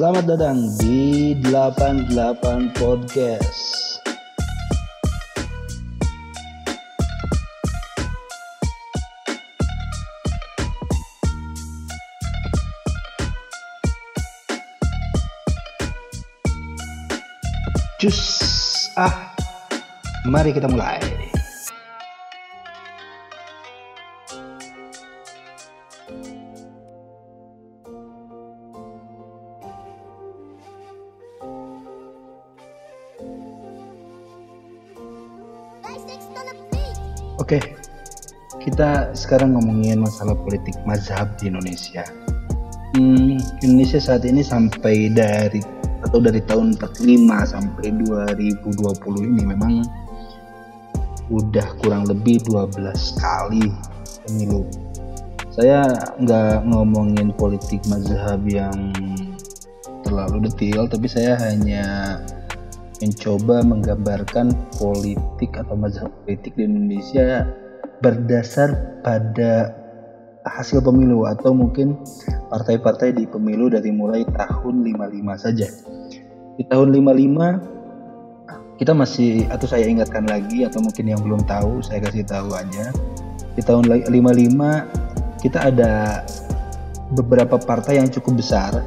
Selamat datang di 88 Podcast. Cus ah, mari kita mulai. Kita sekarang ngomongin masalah politik mazhab di Indonesia. Hmm, Indonesia saat ini sampai dari atau dari tahun 45 sampai 2020 ini memang udah kurang lebih 12 kali pemilu. Saya nggak ngomongin politik mazhab yang terlalu detail, tapi saya hanya mencoba menggambarkan politik atau mazhab politik di Indonesia berdasar pada hasil pemilu atau mungkin partai-partai di pemilu dari mulai tahun 55 saja. Di tahun 55 kita masih atau saya ingatkan lagi atau mungkin yang belum tahu saya kasih tahu aja. Di tahun 55 kita ada beberapa partai yang cukup besar.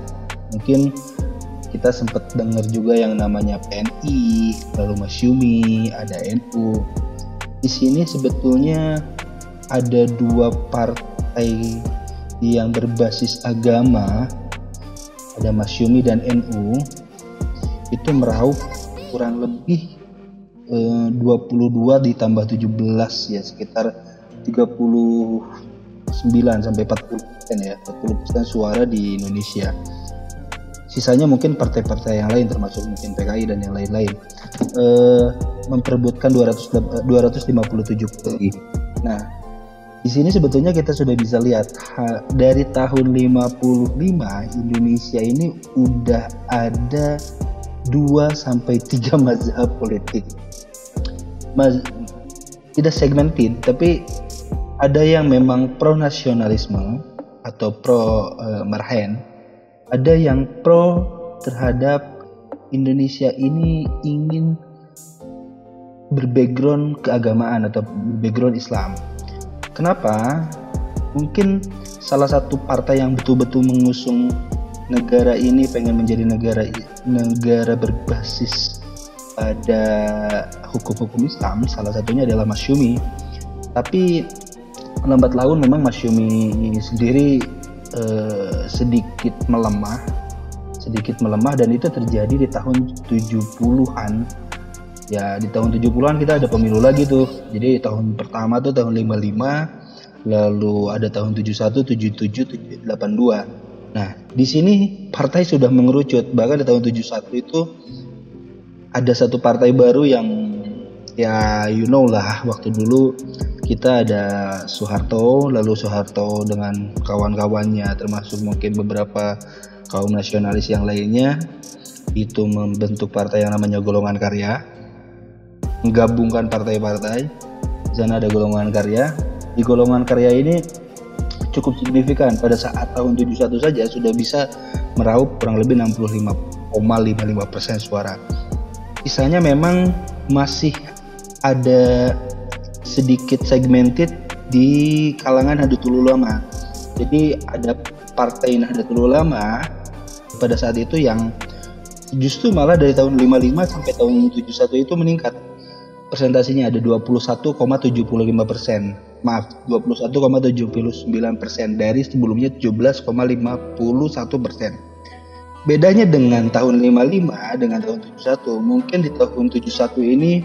Mungkin kita sempat dengar juga yang namanya PNI, lalu Masyumi, ada NU. Di sini sebetulnya ada dua partai yang berbasis agama, ada Masyumi dan NU, itu meraup kurang lebih eh, 22 ditambah 17 ya sekitar 39 sampai 40 persen ya 40 persen suara di Indonesia sisanya mungkin partai-partai yang lain termasuk mungkin PKI dan yang lain-lain eh, memperebutkan 200 257 kursi. Nah, di sini sebetulnya kita sudah bisa lihat ha, dari tahun 55 Indonesia ini udah ada 2 sampai 3 mazhab politik. Maz, tidak segmented tapi ada yang memang pro nasionalisme atau pro uh, marhen ada yang pro terhadap Indonesia ini ingin berbackground keagamaan atau background Islam. Kenapa? Mungkin salah satu partai yang betul-betul mengusung negara ini pengen menjadi negara negara berbasis pada hukum-hukum Islam, salah satunya adalah Masyumi. Tapi lambat laun memang Masyumi sendiri Eh, sedikit melemah sedikit melemah dan itu terjadi di tahun 70-an ya di tahun 70-an kita ada pemilu lagi tuh. Jadi tahun pertama tuh tahun 55 lalu ada tahun 71 77 82 nah di sini partai sudah mengerucut. Bahkan di tahun 71 itu ada satu partai baru yang ya you know lah waktu dulu kita ada Soeharto, lalu Soeharto dengan kawan-kawannya termasuk mungkin beberapa kaum nasionalis yang lainnya itu membentuk partai yang namanya golongan karya. Menggabungkan partai-partai di sana ada golongan karya. Di golongan karya ini cukup signifikan. Pada saat tahun 71 saja sudah bisa meraup kurang lebih 65,55% suara. Sisanya memang masih ada sedikit segmented di kalangan Nahdlatul Ulama. Jadi ada partai Nahdlatul Ulama pada saat itu yang justru malah dari tahun 55 sampai tahun 71 itu meningkat. Persentasinya ada 21,75 persen. Maaf, 21,79 persen dari sebelumnya 17,51 persen. Bedanya dengan tahun 55 dengan tahun 71, mungkin di tahun 71 ini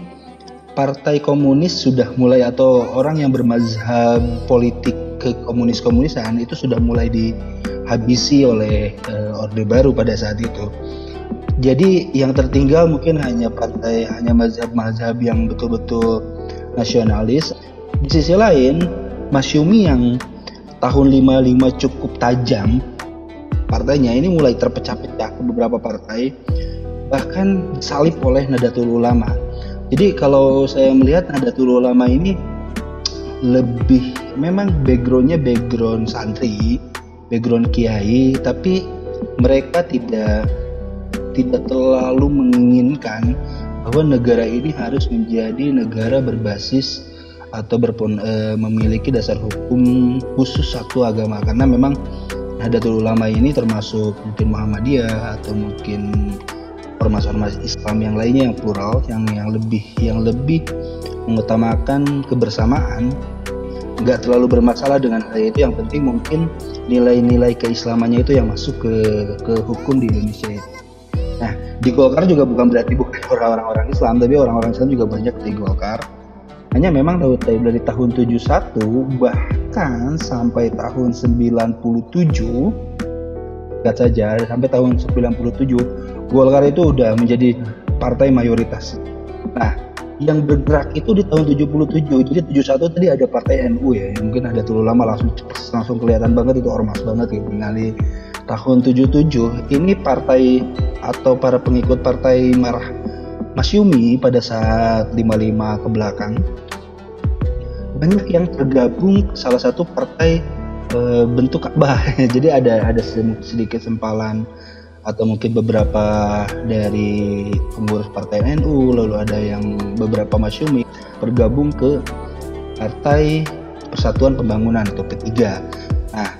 partai komunis sudah mulai atau orang yang bermazhab politik ke komunis-komunisan itu sudah mulai dihabisi oleh uh, Orde Baru pada saat itu. Jadi yang tertinggal mungkin hanya partai hanya mazhab-mazhab yang betul-betul nasionalis. Di sisi lain, Masyumi yang tahun 55 cukup tajam partainya ini mulai terpecah-pecah ke beberapa partai bahkan salib oleh Nadatul Ulama jadi kalau saya melihat Nahdlatul Ulama ini lebih memang backgroundnya background santri, background kiai, tapi mereka tidak tidak terlalu menginginkan bahwa negara ini harus menjadi negara berbasis atau berpun, e, memiliki dasar hukum khusus satu agama. Karena memang Nahdlatul Ulama ini termasuk mungkin Muhammadiyah atau mungkin ormas-ormas Islam yang lainnya yang plural yang yang lebih yang lebih mengutamakan kebersamaan nggak terlalu bermasalah dengan hal itu yang penting mungkin nilai-nilai keislamannya itu yang masuk ke ke hukum di Indonesia itu. Nah di Golkar juga bukan berarti bukan orang-orang Islam tapi orang-orang Islam juga banyak di Golkar hanya memang dari tahun 71 bahkan sampai tahun 97 lihat saja sampai tahun 97 Golkar itu udah menjadi partai mayoritas. Nah, yang bergerak itu di tahun 77 jadi 71 tadi ada partai NU ya mungkin ada terlalu lama langsung langsung kelihatan banget itu ormas banget gitu nah di tahun 77 ini partai atau para pengikut partai marah Mas Yumi pada saat 55 ke belakang banyak yang tergabung ke salah satu partai e, bentuk Ka'bah. Jadi ada ada sedikit sempalan atau mungkin beberapa dari pengurus partai NU, lalu ada yang beberapa masyumi bergabung ke Partai Persatuan Pembangunan atau P3. Nah,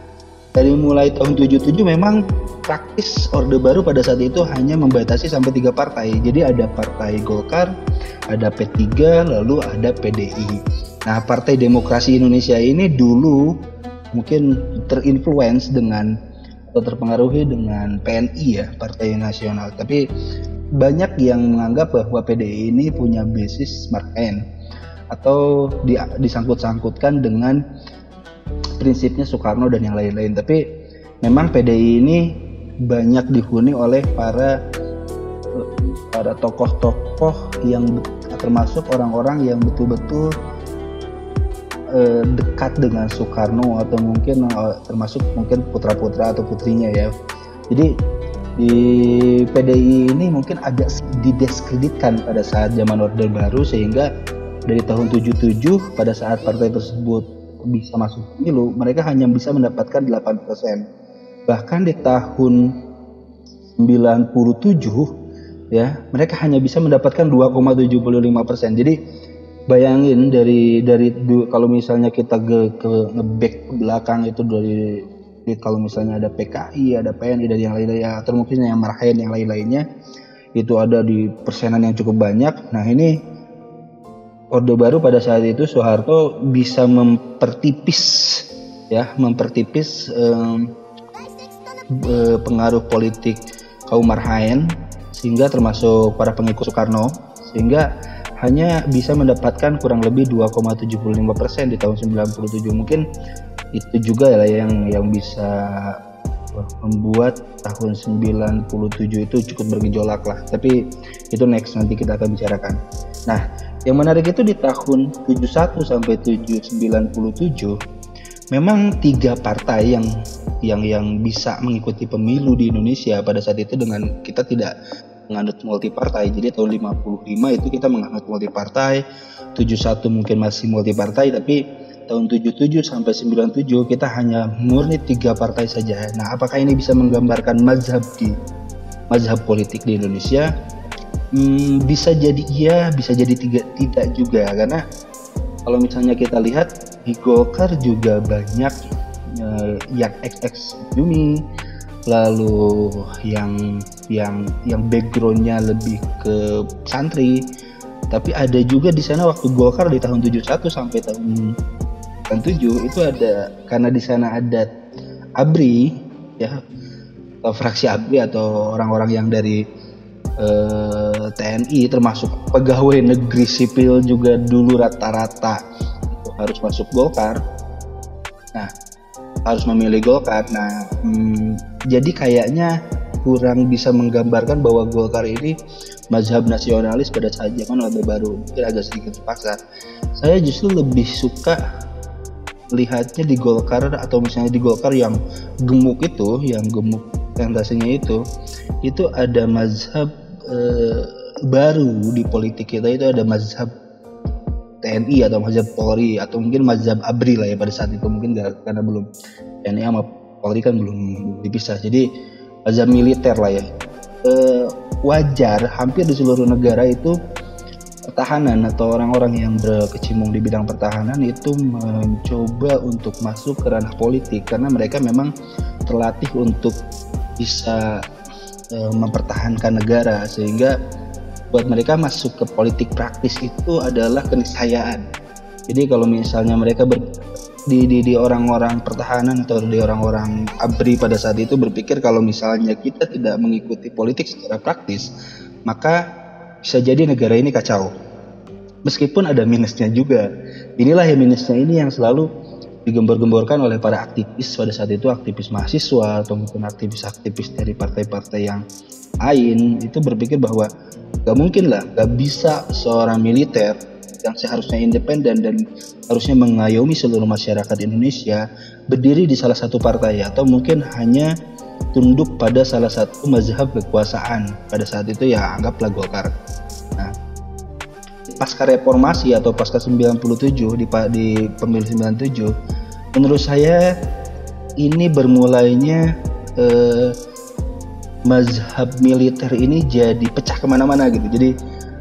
dari mulai tahun 77 memang praktis Orde Baru pada saat itu hanya membatasi sampai tiga partai. Jadi ada Partai Golkar, ada P3, lalu ada PDI. Nah, Partai Demokrasi Indonesia ini dulu mungkin terinfluence dengan atau terpengaruhi dengan PNI ya, Partai Nasional. Tapi banyak yang menganggap bahwa PDI ini punya basis marken atau disangkut-sangkutkan dengan prinsipnya Soekarno dan yang lain-lain. Tapi memang PDI ini banyak dihuni oleh para para tokoh-tokoh yang termasuk orang-orang yang betul-betul uh, dekat dengan Soekarno atau mungkin uh, termasuk mungkin putra-putra atau putrinya ya. Jadi di PDI ini mungkin agak didiskreditkan pada saat zaman Orde Baru sehingga dari tahun 77 pada saat partai tersebut bisa masuk pemilu mereka hanya bisa mendapatkan 8% bahkan di tahun 97 ya mereka hanya bisa mendapatkan 2,75 persen jadi bayangin dari dari kalau misalnya kita ke, ke ngeback belakang itu dari kalau misalnya ada PKI ada PNI dan yang lain-lainnya atau mungkin yang Marhain yang lain-lainnya itu ada di persenan yang cukup banyak. Nah ini Orde Baru pada saat itu Soeharto bisa mempertipis ya mempertipis um, pengaruh politik kaum Marhaen sehingga termasuk para pengikut Soekarno sehingga hanya bisa mendapatkan kurang lebih 2,75% di tahun 97 mungkin itu juga lah yang yang bisa membuat tahun 97 itu cukup bergejolak lah. Tapi itu next nanti kita akan bicarakan. Nah yang menarik itu di tahun 71 sampai 97 memang tiga partai yang yang yang bisa mengikuti pemilu di Indonesia pada saat itu dengan kita tidak menganut multi partai. Jadi tahun 55 itu kita menganut multi partai, 71 mungkin masih multi partai tapi tahun 77 sampai 97 kita hanya murni tiga partai saja. Nah, apakah ini bisa menggambarkan mazhab di mazhab politik di Indonesia? Hmm, bisa jadi iya, bisa jadi tiga, tidak juga karena kalau misalnya kita lihat di Golkar juga banyak uh, yang XX Juni lalu yang yang yang backgroundnya lebih ke santri. Tapi ada juga di sana waktu Golkar di tahun 71 sampai tahun 97 itu ada karena di sana ada ABRI ya fraksi ABRI atau orang-orang yang dari eh, TNI termasuk pegawai negeri sipil juga dulu rata-rata harus masuk Golkar. Nah harus memilih Golkar. Nah hmm, jadi kayaknya kurang bisa menggambarkan bahwa Golkar ini mazhab nasionalis pada saat zaman Orde Baru. Mungkin agak sedikit terpaksa. Saya justru lebih suka lihatnya di Golkar atau misalnya di Golkar yang gemuk itu yang gemuk presentasinya itu itu ada mazhab eh, baru di politik kita itu ada mazhab TNI atau mazhab Polri atau mungkin mazhab ABRI lah ya pada saat itu. Mungkin karena belum TNI sama Polri kan belum dipisah. Jadi mazhab militer lah ya. Uh, wajar hampir di seluruh negara itu pertahanan atau orang-orang yang berkecimpung di bidang pertahanan itu mencoba untuk masuk ke ranah politik. Karena mereka memang terlatih untuk bisa uh, mempertahankan negara. Sehingga buat mereka masuk ke politik praktis itu adalah keniscayaan. Jadi kalau misalnya mereka ber, di di, di orang-orang pertahanan atau di orang-orang abri pada saat itu berpikir kalau misalnya kita tidak mengikuti politik secara praktis, maka bisa jadi negara ini kacau. Meskipun ada minusnya juga. Inilah yang minusnya ini yang selalu digembor-gemborkan oleh para aktivis pada saat itu aktivis mahasiswa atau mungkin aktivis-aktivis dari partai-partai yang lain itu berpikir bahwa gak mungkin lah gak bisa seorang militer yang seharusnya independen dan harusnya mengayomi seluruh masyarakat Indonesia berdiri di salah satu partai atau mungkin hanya tunduk pada salah satu mazhab kekuasaan pada saat itu ya anggaplah Golkar. Nah, pasca reformasi atau pasca 97 di, di pemilu 97 menurut saya ini bermulainya eh, mazhab militer ini jadi pecah ke mana-mana gitu jadi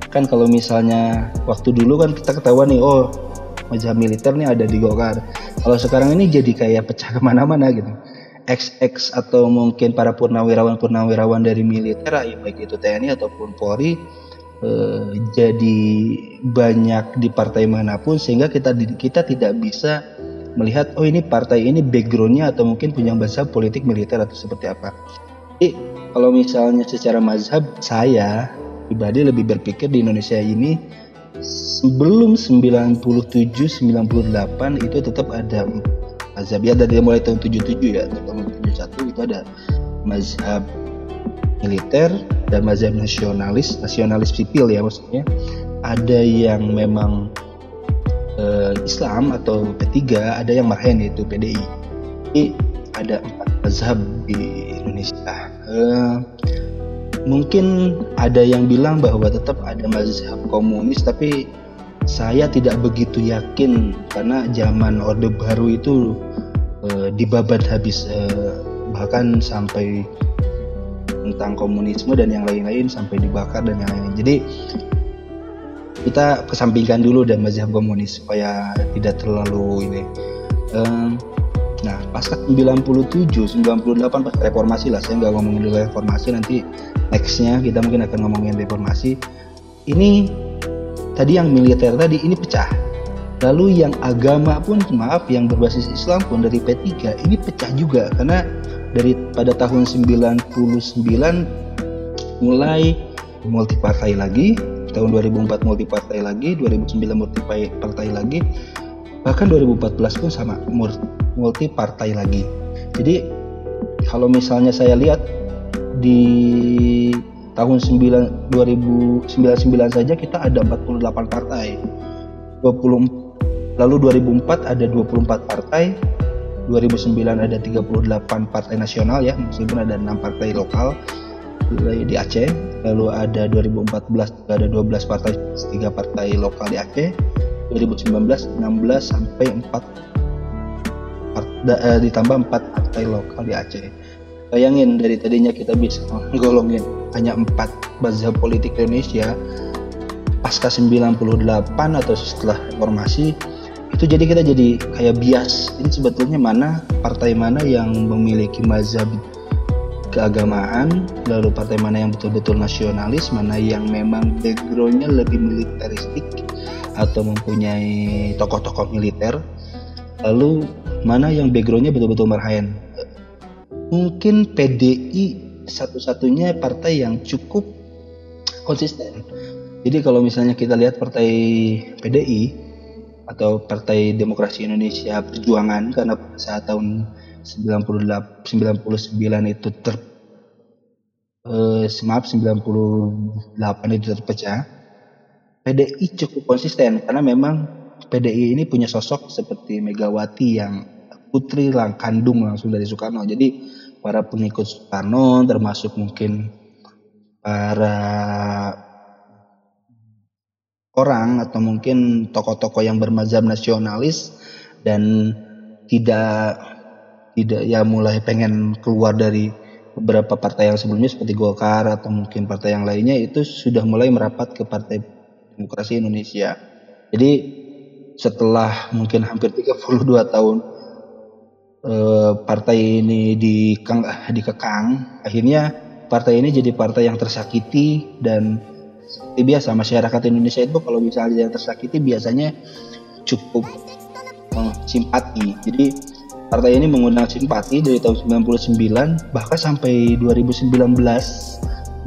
kan kalau misalnya waktu dulu kan kita ketahuan nih oh mazhab militer nih ada di Golkar kalau sekarang ini jadi kayak pecah ke mana-mana gitu XX atau mungkin para purnawirawan-purnawirawan dari militer ya baik itu TNI ataupun Polri eh, jadi banyak di partai mana pun sehingga kita kita tidak bisa melihat oh ini partai ini backgroundnya atau mungkin punya bahasa politik militer atau seperti apa. Jadi kalau misalnya secara mazhab saya pribadi lebih berpikir di Indonesia ini sebelum 97 98 itu tetap ada mazhab ya dari mulai tahun 77 ya tahun 71 itu ada mazhab militer dan mazhab nasionalis nasionalis sipil ya maksudnya. Ada yang memang uh, Islam atau P3 ada yang marhen yaitu PDI ini ada empat mazhab di Indonesia. Uh, mungkin ada yang bilang bahwa tetap ada mazhab komunis tapi saya tidak begitu yakin karena zaman Orde Baru itu uh, dibabat habis uh, bahkan sampai tentang komunisme dan yang lain-lain sampai dibakar dan yang lain-lain. Jadi kita kesampingkan dulu dan mazhab komunis supaya tidak terlalu ini. Um, Nah, pasca 97, 98 pas reformasi lah, saya nggak ngomongin dulu reformasi, nanti nextnya kita mungkin akan ngomongin reformasi. Ini tadi yang militer tadi ini pecah. Lalu yang agama pun maaf yang berbasis Islam pun dari P3 ini pecah juga karena dari pada tahun 99 mulai multi partai lagi, tahun 2004 multi partai lagi, 2009 multi partai lagi, bahkan 2014 pun sama multi partai lagi. Jadi kalau misalnya saya lihat di tahun 9, 2099 saja kita ada 48 partai. 20 lalu 2004 ada 24 partai. 2009 ada 38 partai nasional ya, meskipun ada 6 partai lokal di Aceh. Lalu ada 2014 ada 12 partai, 3 partai lokal di Aceh. 2019 16 sampai 4 uh, ditambah empat partai lokal di Aceh. Bayangin dari tadinya kita bisa menggolongin hanya empat mazhab politik Indonesia pasca 98 atau setelah reformasi itu jadi kita jadi kayak bias ini sebetulnya mana partai mana yang memiliki mazhab keagamaan lalu partai mana yang betul-betul nasionalis mana yang memang backgroundnya lebih militeristik atau mempunyai tokoh-tokoh militer lalu mana yang backgroundnya betul-betul marhaen mungkin PDI satu-satunya partai yang cukup konsisten. Jadi kalau misalnya kita lihat partai PDI atau Partai Demokrasi Indonesia Perjuangan karena saat tahun 98 99 itu ter eh, maaf 98 itu terpecah PDI cukup konsisten karena memang PDI ini punya sosok seperti Megawati yang putri lang kandung langsung dari Soekarno. Jadi para pengikut Soekarno termasuk mungkin para orang atau mungkin tokoh-tokoh yang bermazhab nasionalis dan tidak tidak ya mulai pengen keluar dari beberapa partai yang sebelumnya seperti Golkar atau mungkin partai yang lainnya itu sudah mulai merapat ke Partai Demokrasi Indonesia. Jadi setelah mungkin hampir 32 tahun eh, partai ini dikang, dikekang, akhirnya partai ini jadi partai yang tersakiti dan seperti biasa masyarakat Indonesia itu kalau misalnya yang tersakiti biasanya cukup eh, simpati. Jadi partai ini mengundang simpati dari tahun 99 bahkan sampai 2019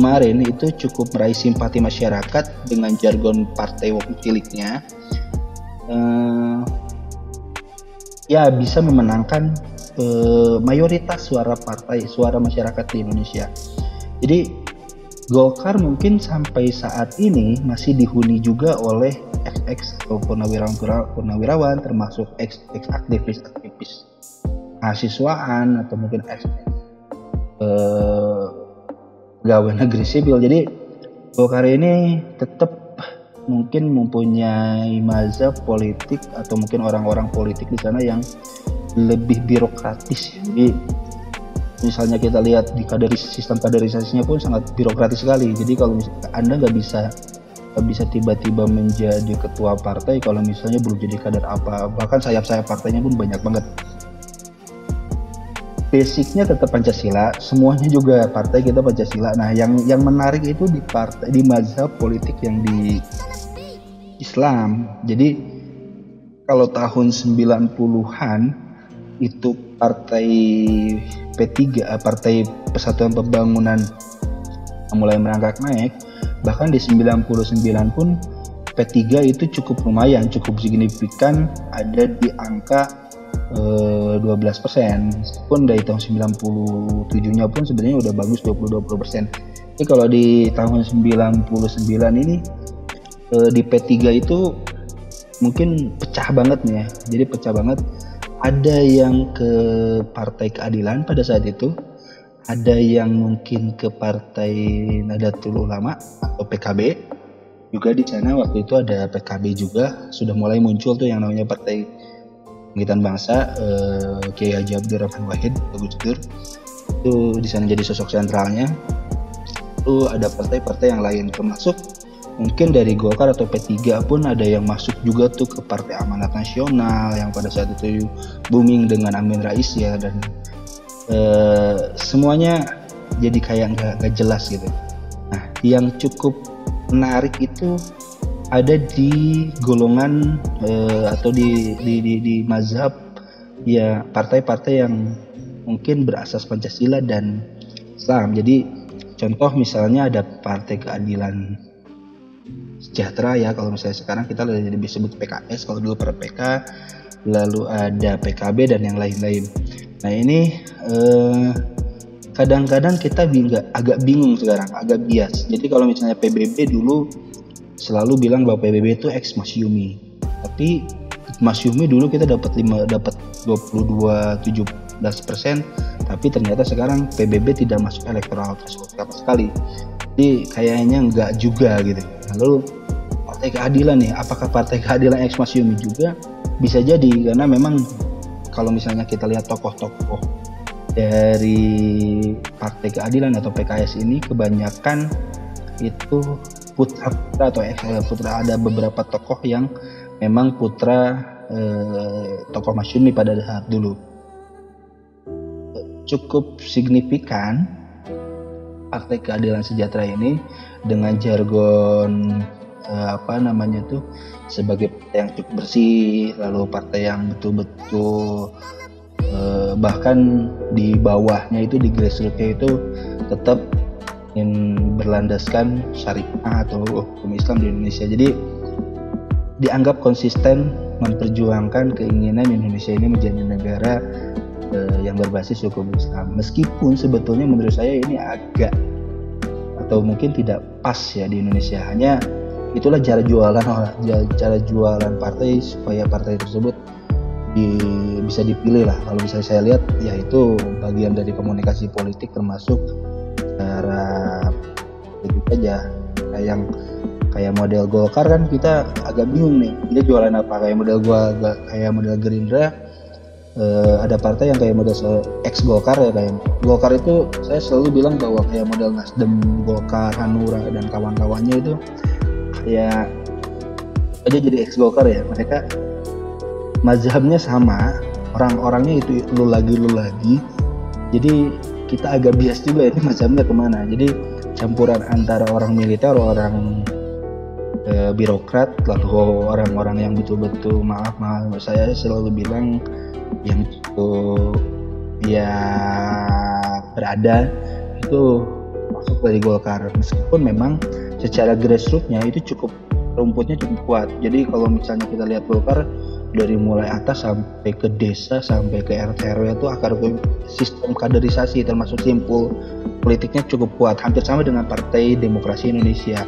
kemarin itu cukup meraih simpati masyarakat dengan jargon partai ciliknya. Uh, ya bisa memenangkan uh, mayoritas suara partai, suara masyarakat di Indonesia. Jadi Golkar mungkin sampai saat ini masih dihuni juga oleh ex-ex atau purnawirawan, termasuk ex-ex aktivis-aktivis mahasiswaan atau mungkin ex eh, pegawai negeri sipil. Jadi Golkar ini tetap mungkin mempunyai mazhab politik atau mungkin orang-orang politik di sana yang lebih birokratis. Jadi misalnya kita lihat di kaderis sistem kaderisasinya pun sangat birokratis sekali jadi kalau anda nggak bisa nggak bisa tiba-tiba menjadi ketua partai kalau misalnya belum jadi kader apa bahkan sayap-sayap partainya pun banyak banget basicnya tetap Pancasila semuanya juga partai kita Pancasila. Nah yang yang menarik itu di partai di mazhab politik yang di Islam. Jadi kalau tahun 90-an itu partai P3 eh, Partai Persatuan Pembangunan mulai merangkak naik. Bahkan di 99 pun P3 itu cukup lumayan cukup signifikan ada di angka 12 persen. Pun dari tahun 97 nya pun sebenarnya udah bagus 20-20 persen. Jadi kalau di tahun 99 ini eh, di P3 itu mungkin pecah banget nih ya. Jadi pecah banget. Ada yang ke Partai Keadilan pada saat itu, ada yang mungkin ke Partai Nadatul Ulama atau PKB. Juga di sana waktu itu ada PKB juga, sudah mulai muncul tuh yang namanya Partai Kebangkitan Bangsa, eh, Kiai Haji Abdurrahman Wahid, Gus Dur. Itu di sana jadi sosok sentralnya. Lalu ada partai-partai yang lain termasuk mungkin dari Golkar atau P3 pun ada yang masuk juga tuh ke Partai Amanat Nasional yang pada saat itu booming dengan Amin Rais ya dan uh, semuanya jadi kayak nggak jelas gitu. Nah, yang cukup menarik itu ada di golongan uh, atau di di di, di mazhab ya partai-partai yang mungkin berasas Pancasila dan Islam. Jadi contoh misalnya ada Partai Keadilan sejahtera ya kalau misalnya sekarang kita lebih disebut PKS kalau dulu per PK lalu ada PKB dan yang lain-lain nah ini eh, kadang-kadang kita agak bingung sekarang agak bias jadi kalau misalnya PBB dulu selalu bilang bahwa PBB itu ex Masyumi. Tapi Masyumi dulu kita dapat 5 dapat 22 17 persen tapi ternyata sekarang PBB tidak masuk elektoral threshold sama sekali. Jadi kayaknya enggak juga gitu. Lalu partai keadilan nih apakah partai keadilan ex Masyumi juga? Bisa jadi karena memang kalau misalnya kita lihat tokoh-tokoh dari partai keadilan atau PKS ini kebanyakan itu putra putra atau ex putra. Ada beberapa tokoh yang memang putra eh, tokoh Masyumi pada saat dulu. Cukup signifikan Partai Keadilan Sejahtera ini dengan jargon eh, apa namanya tuh sebagai partai yang cukup bersih, lalu partai yang betul-betul eh, bahkan di bawahnya itu di grassrootsnya itu tetap ingin berlandaskan syariah atau hukum Islam di Indonesia. Jadi dianggap konsisten memperjuangkan keinginan Indonesia ini menjadi negara uh, yang berbasis hukum Islam. Meskipun sebetulnya menurut saya ini agak atau mungkin tidak pas ya di Indonesia. Hanya itulah cara jualan cara jualan partai supaya partai tersebut di, bisa dipilih lah. Kalau misalnya saya lihat ya itu bagian dari komunikasi politik termasuk aja. Kayak yang kayak model Golkar kan kita agak bingung nih. Dia jualan apa? Kayak model gua kayak model Gerindra uh, ada partai yang kayak model ex Golkar ya kayak Golkar itu saya selalu bilang bahwa kayak model Nasdem, Golkar, Hanura dan kawan-kawannya itu kayak aja jadi ex Golkar ya. Mereka mazhabnya sama orang-orangnya itu lu lagi lu lagi. Jadi kita agak bias juga ini mazhabnya ke mana. Jadi campuran antara orang militer orang e, birokrat lalu orang-orang yang betul-betul maaf maaf saya selalu bilang yang itu ya berada itu masuk dari Golkar. Meskipun memang secara grassrootsnya itu cukup rumputnya cukup kuat. Jadi kalau misalnya kita lihat Golkar dari mulai atas sampai ke desa sampai ke RT RW itu akar sistem kaderisasi termasuk simpul politiknya cukup kuat hampir sama dengan Partai Demokrasi Indonesia.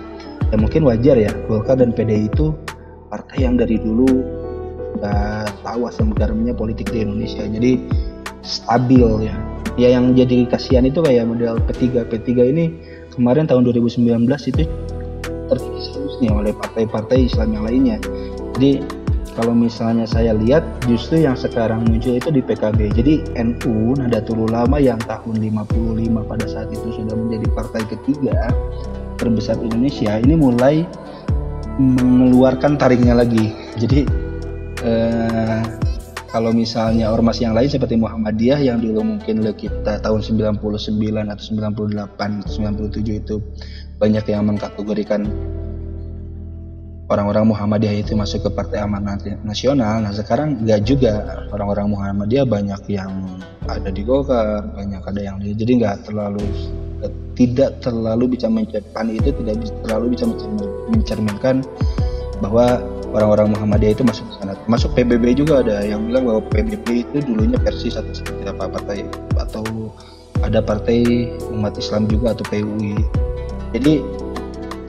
Ya mungkin wajar ya Golkar dan PDI itu partai yang dari dulu uh, tahu asam garamnya politik di Indonesia. Jadi stabil ya. Ya yang jadi kasihan itu kayak model P3 P3 ini kemarin tahun 2019 itu terus nih oleh partai-partai Islam yang lainnya. Jadi kalau misalnya saya lihat justru yang sekarang muncul itu di PKB. Jadi NU Nahdlatul Ulama yang tahun 55 pada saat itu sudah menjadi partai ketiga terbesar Indonesia ini mulai mengeluarkan taringnya lagi. Jadi eh, kalau misalnya ormas yang lain seperti Muhammadiyah yang dulu mungkin kita tahun 99 atau 98 97 itu banyak yang mengkategorikan orang-orang Muhammadiyah itu masuk ke Partai Amanat Nasional. Nah sekarang nggak juga orang-orang Muhammadiyah banyak yang ada di Golkar, banyak ada yang di, jadi nggak terlalu tidak terlalu bisa mencerminkan itu tidak terlalu bisa mencerminkan bahwa orang-orang Muhammadiyah itu masuk ke sana. Masuk PBB juga ada yang bilang bahwa PBB itu dulunya versi satu seperti apa partai atau ada partai umat Islam juga atau PUI. Jadi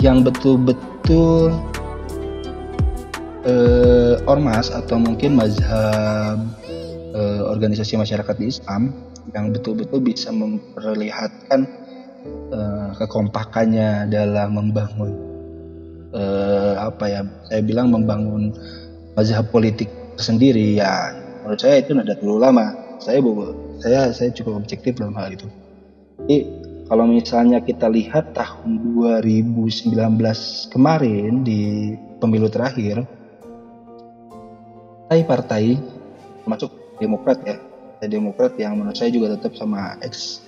yang betul-betul uh, ormas atau mungkin mazhab uh, organisasi masyarakat di Islam yang betul-betul bisa memperlihatkan uh, kekompakannya dalam membangun uh, apa ya saya bilang membangun mazhab politik sendiri ya menurut saya itu nada terlalu lama. Saya saya saya cukup objektif dalam hal itu. Jadi kalau misalnya kita lihat tahun 2019 kemarin di pemilu terakhir partai-partai termasuk Demokrat ya. Demokrat yang menurut saya juga tetap sama X.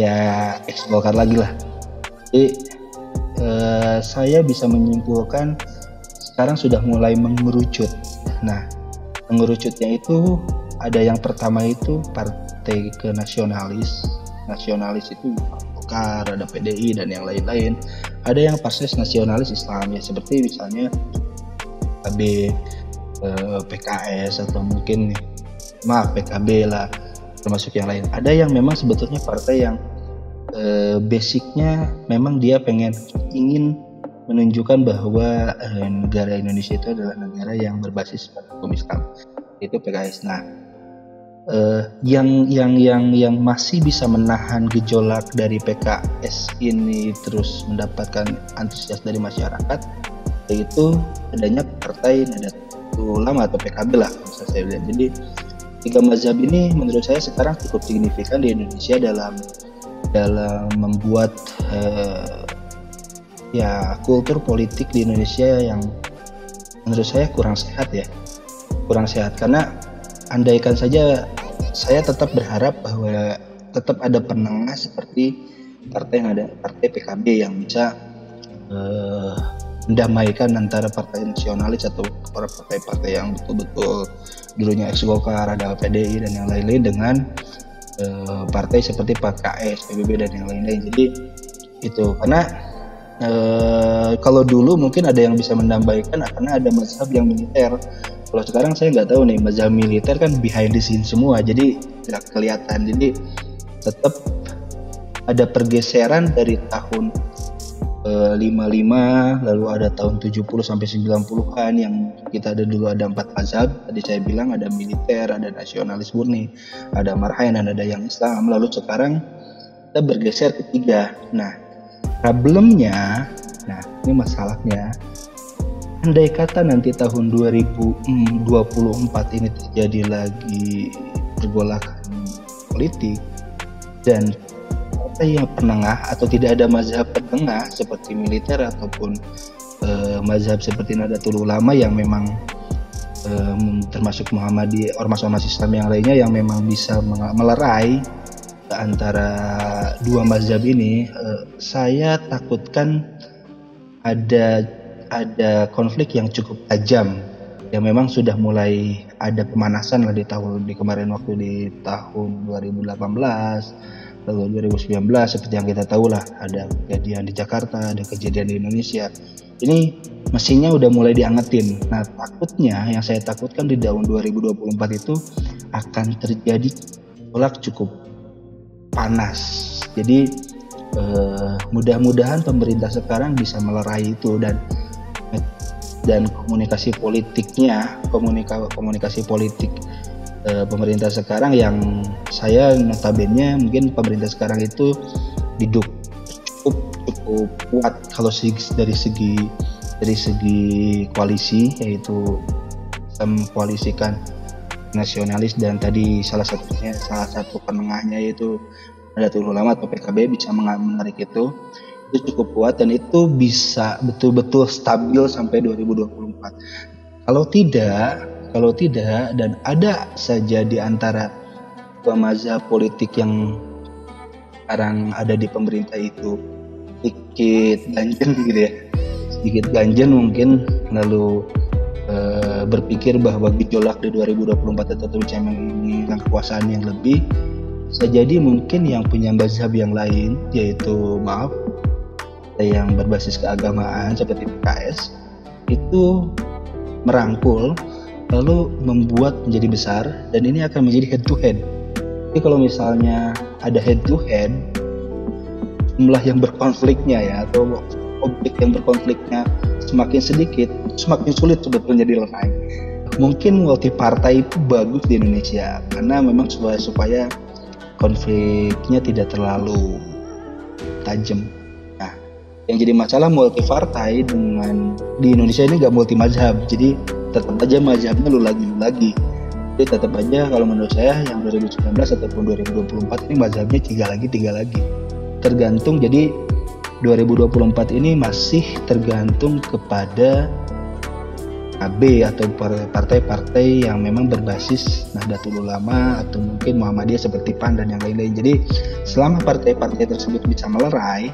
Ya X Golkar lagi lah. Jadi eh, saya bisa menyimpulkan sekarang sudah mulai mengerucut. Nah mengerucutnya itu ada yang pertama itu partai ke nasionalis nasionalis itu Golkar ada PDI dan yang lain-lain. Ada yang partai nasionalis Islam ya seperti misalnya KB eh, PKS atau mungkin maaf PKB lah termasuk yang lain. Ada yang memang sebetulnya partai yang eh, basicnya memang dia pengen ingin menunjukkan bahwa eh, negara Indonesia itu adalah negara yang berbasis pada hukum Islam itu PKS nah eh, yang yang yang yang masih bisa menahan gejolak dari PKS ini terus mendapatkan antusias dari masyarakat yaitu adanya partai Nahdlatul ulama atau PKB lah bisa saya bilang. Jadi tiga mazhab ini menurut saya sekarang cukup signifikan di Indonesia dalam dalam membuat uh, ya kultur politik di Indonesia yang menurut saya kurang sehat ya. Kurang sehat. Karena andaikan saja saya tetap berharap bahwa tetap ada penengah seperti partai yang ada partai PKB yang bisa uh, mendamaikan antara partai nasionalis atau partai-partai yang betul-betul dulunya ex Golkar, ada PDI dan yang lain-lain dengan uh, partai seperti PKS, PBB dan yang lain-lain. Jadi itu karena uh, kalau dulu mungkin ada yang bisa mendamaikan karena ada mazhab yang militer. Kalau sekarang saya nggak tahu nih mazhab militer kan behind the scene semua, jadi tidak kelihatan. Jadi tetap ada pergeseran dari tahun 55 eh, lalu ada tahun 70 sampai 90-an yang kita ada dulu ada empat mazhab. Tadi saya bilang ada militer ada nasionalis murni ada marhain dan ada yang Islam. Lalu sekarang kita bergeser ke tiga. Nah problemnya nah ini masalahnya. Andai kata nanti tahun 2024 ini terjadi lagi pergolakan politik dan partai yang penengah atau tidak ada mazhab penengah seperti militer ataupun uh, mazhab seperti Nadatul Ulama yang memang um, termasuk Muhammadiyah ormas-ormas Islam yang lainnya yang memang bisa melerai antara dua mazhab ini uh, saya takutkan ada ada konflik yang cukup tajam yang memang sudah mulai ada pemanasan lah di tahun di kemarin waktu di tahun 2018 lalu 2019 seperti yang kita tahu lah ada kejadian di Jakarta ada kejadian di Indonesia. Ini mesinnya udah mulai diangetin. Nah takutnya yang saya takutkan di tahun 2024 itu akan terjadi tolak cukup panas. Jadi eh, mudah-mudahan pemerintah sekarang bisa melerai itu dan dan komunikasi politiknya komunika komunikasi politik e, pemerintah sekarang yang saya notabene mungkin pemerintah sekarang itu hidup cukup cukup kuat kalau dari segi dari segi koalisi yaitu memkoalisikan nasionalis dan tadi salah satunya salah satu penengahnya yaitu Nadatul Ulama atau PKB bisa menarik itu itu cukup kuat dan itu bisa betul-betul stabil sampai 2024. Kalau tidak, kalau tidak dan ada saja di antara pemaja politik yang sekarang ada di pemerintah itu sedikit ganjen gitu ya. Sedikit ganjen mungkin lalu e, berpikir bahwa gejolak di 2024 tetap bisa menginginkan kekuasaan yang lebih bisa jadi mungkin yang punya mazhab yang lain yaitu maaf yang berbasis keagamaan seperti PKS itu merangkul lalu membuat menjadi besar dan ini akan menjadi head to head. Jadi kalau misalnya ada head to head jumlah yang berkonfliknya ya atau objek yang berkonfliknya semakin sedikit semakin sulit sebetulnya dilerai. Mungkin multi partai itu bagus di Indonesia karena memang supaya supaya konfliknya tidak terlalu tajam yang jadi masalah multi partai dengan di Indonesia ini gak multi mazhab jadi tetap aja mazhabnya lu lagi lu lagi jadi tetap aja kalau menurut saya yang 2019 ataupun 2024 ini mazhabnya tiga lagi tiga lagi tergantung jadi 2024 ini masih tergantung kepada KB atau partai-partai yang memang berbasis Nahdlatul Ulama atau mungkin Muhammadiyah seperti PAN dan yang lain-lain. Jadi selama partai-partai tersebut bisa melerai,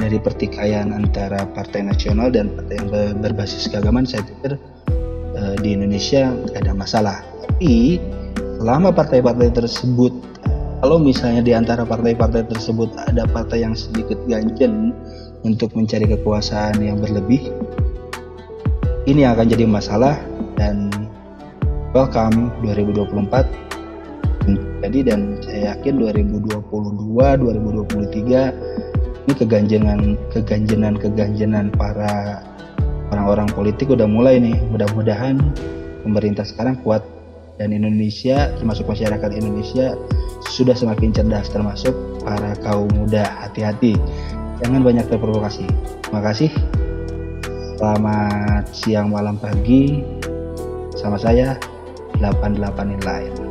dari pertikaian antara partai nasional dan partai yang berbasis keagamaan saya pikir uh, di Indonesia ada masalah. Tapi selama partai-partai tersebut kalau misalnya di antara partai-partai tersebut ada partai yang sedikit ganjen untuk mencari kekuasaan yang berlebih ini akan jadi masalah dan welcome 2024 jadi dan saya yakin 2022 2023 ini keganjengan keganjenan keganjenan para orang-orang politik udah mulai nih mudah-mudahan pemerintah sekarang kuat dan Indonesia termasuk masyarakat Indonesia sudah semakin cerdas termasuk para kaum muda. Hati-hati. Jangan banyak terprovokasi. Terima kasih. Selamat siang malam pagi. Sama saya 88 in line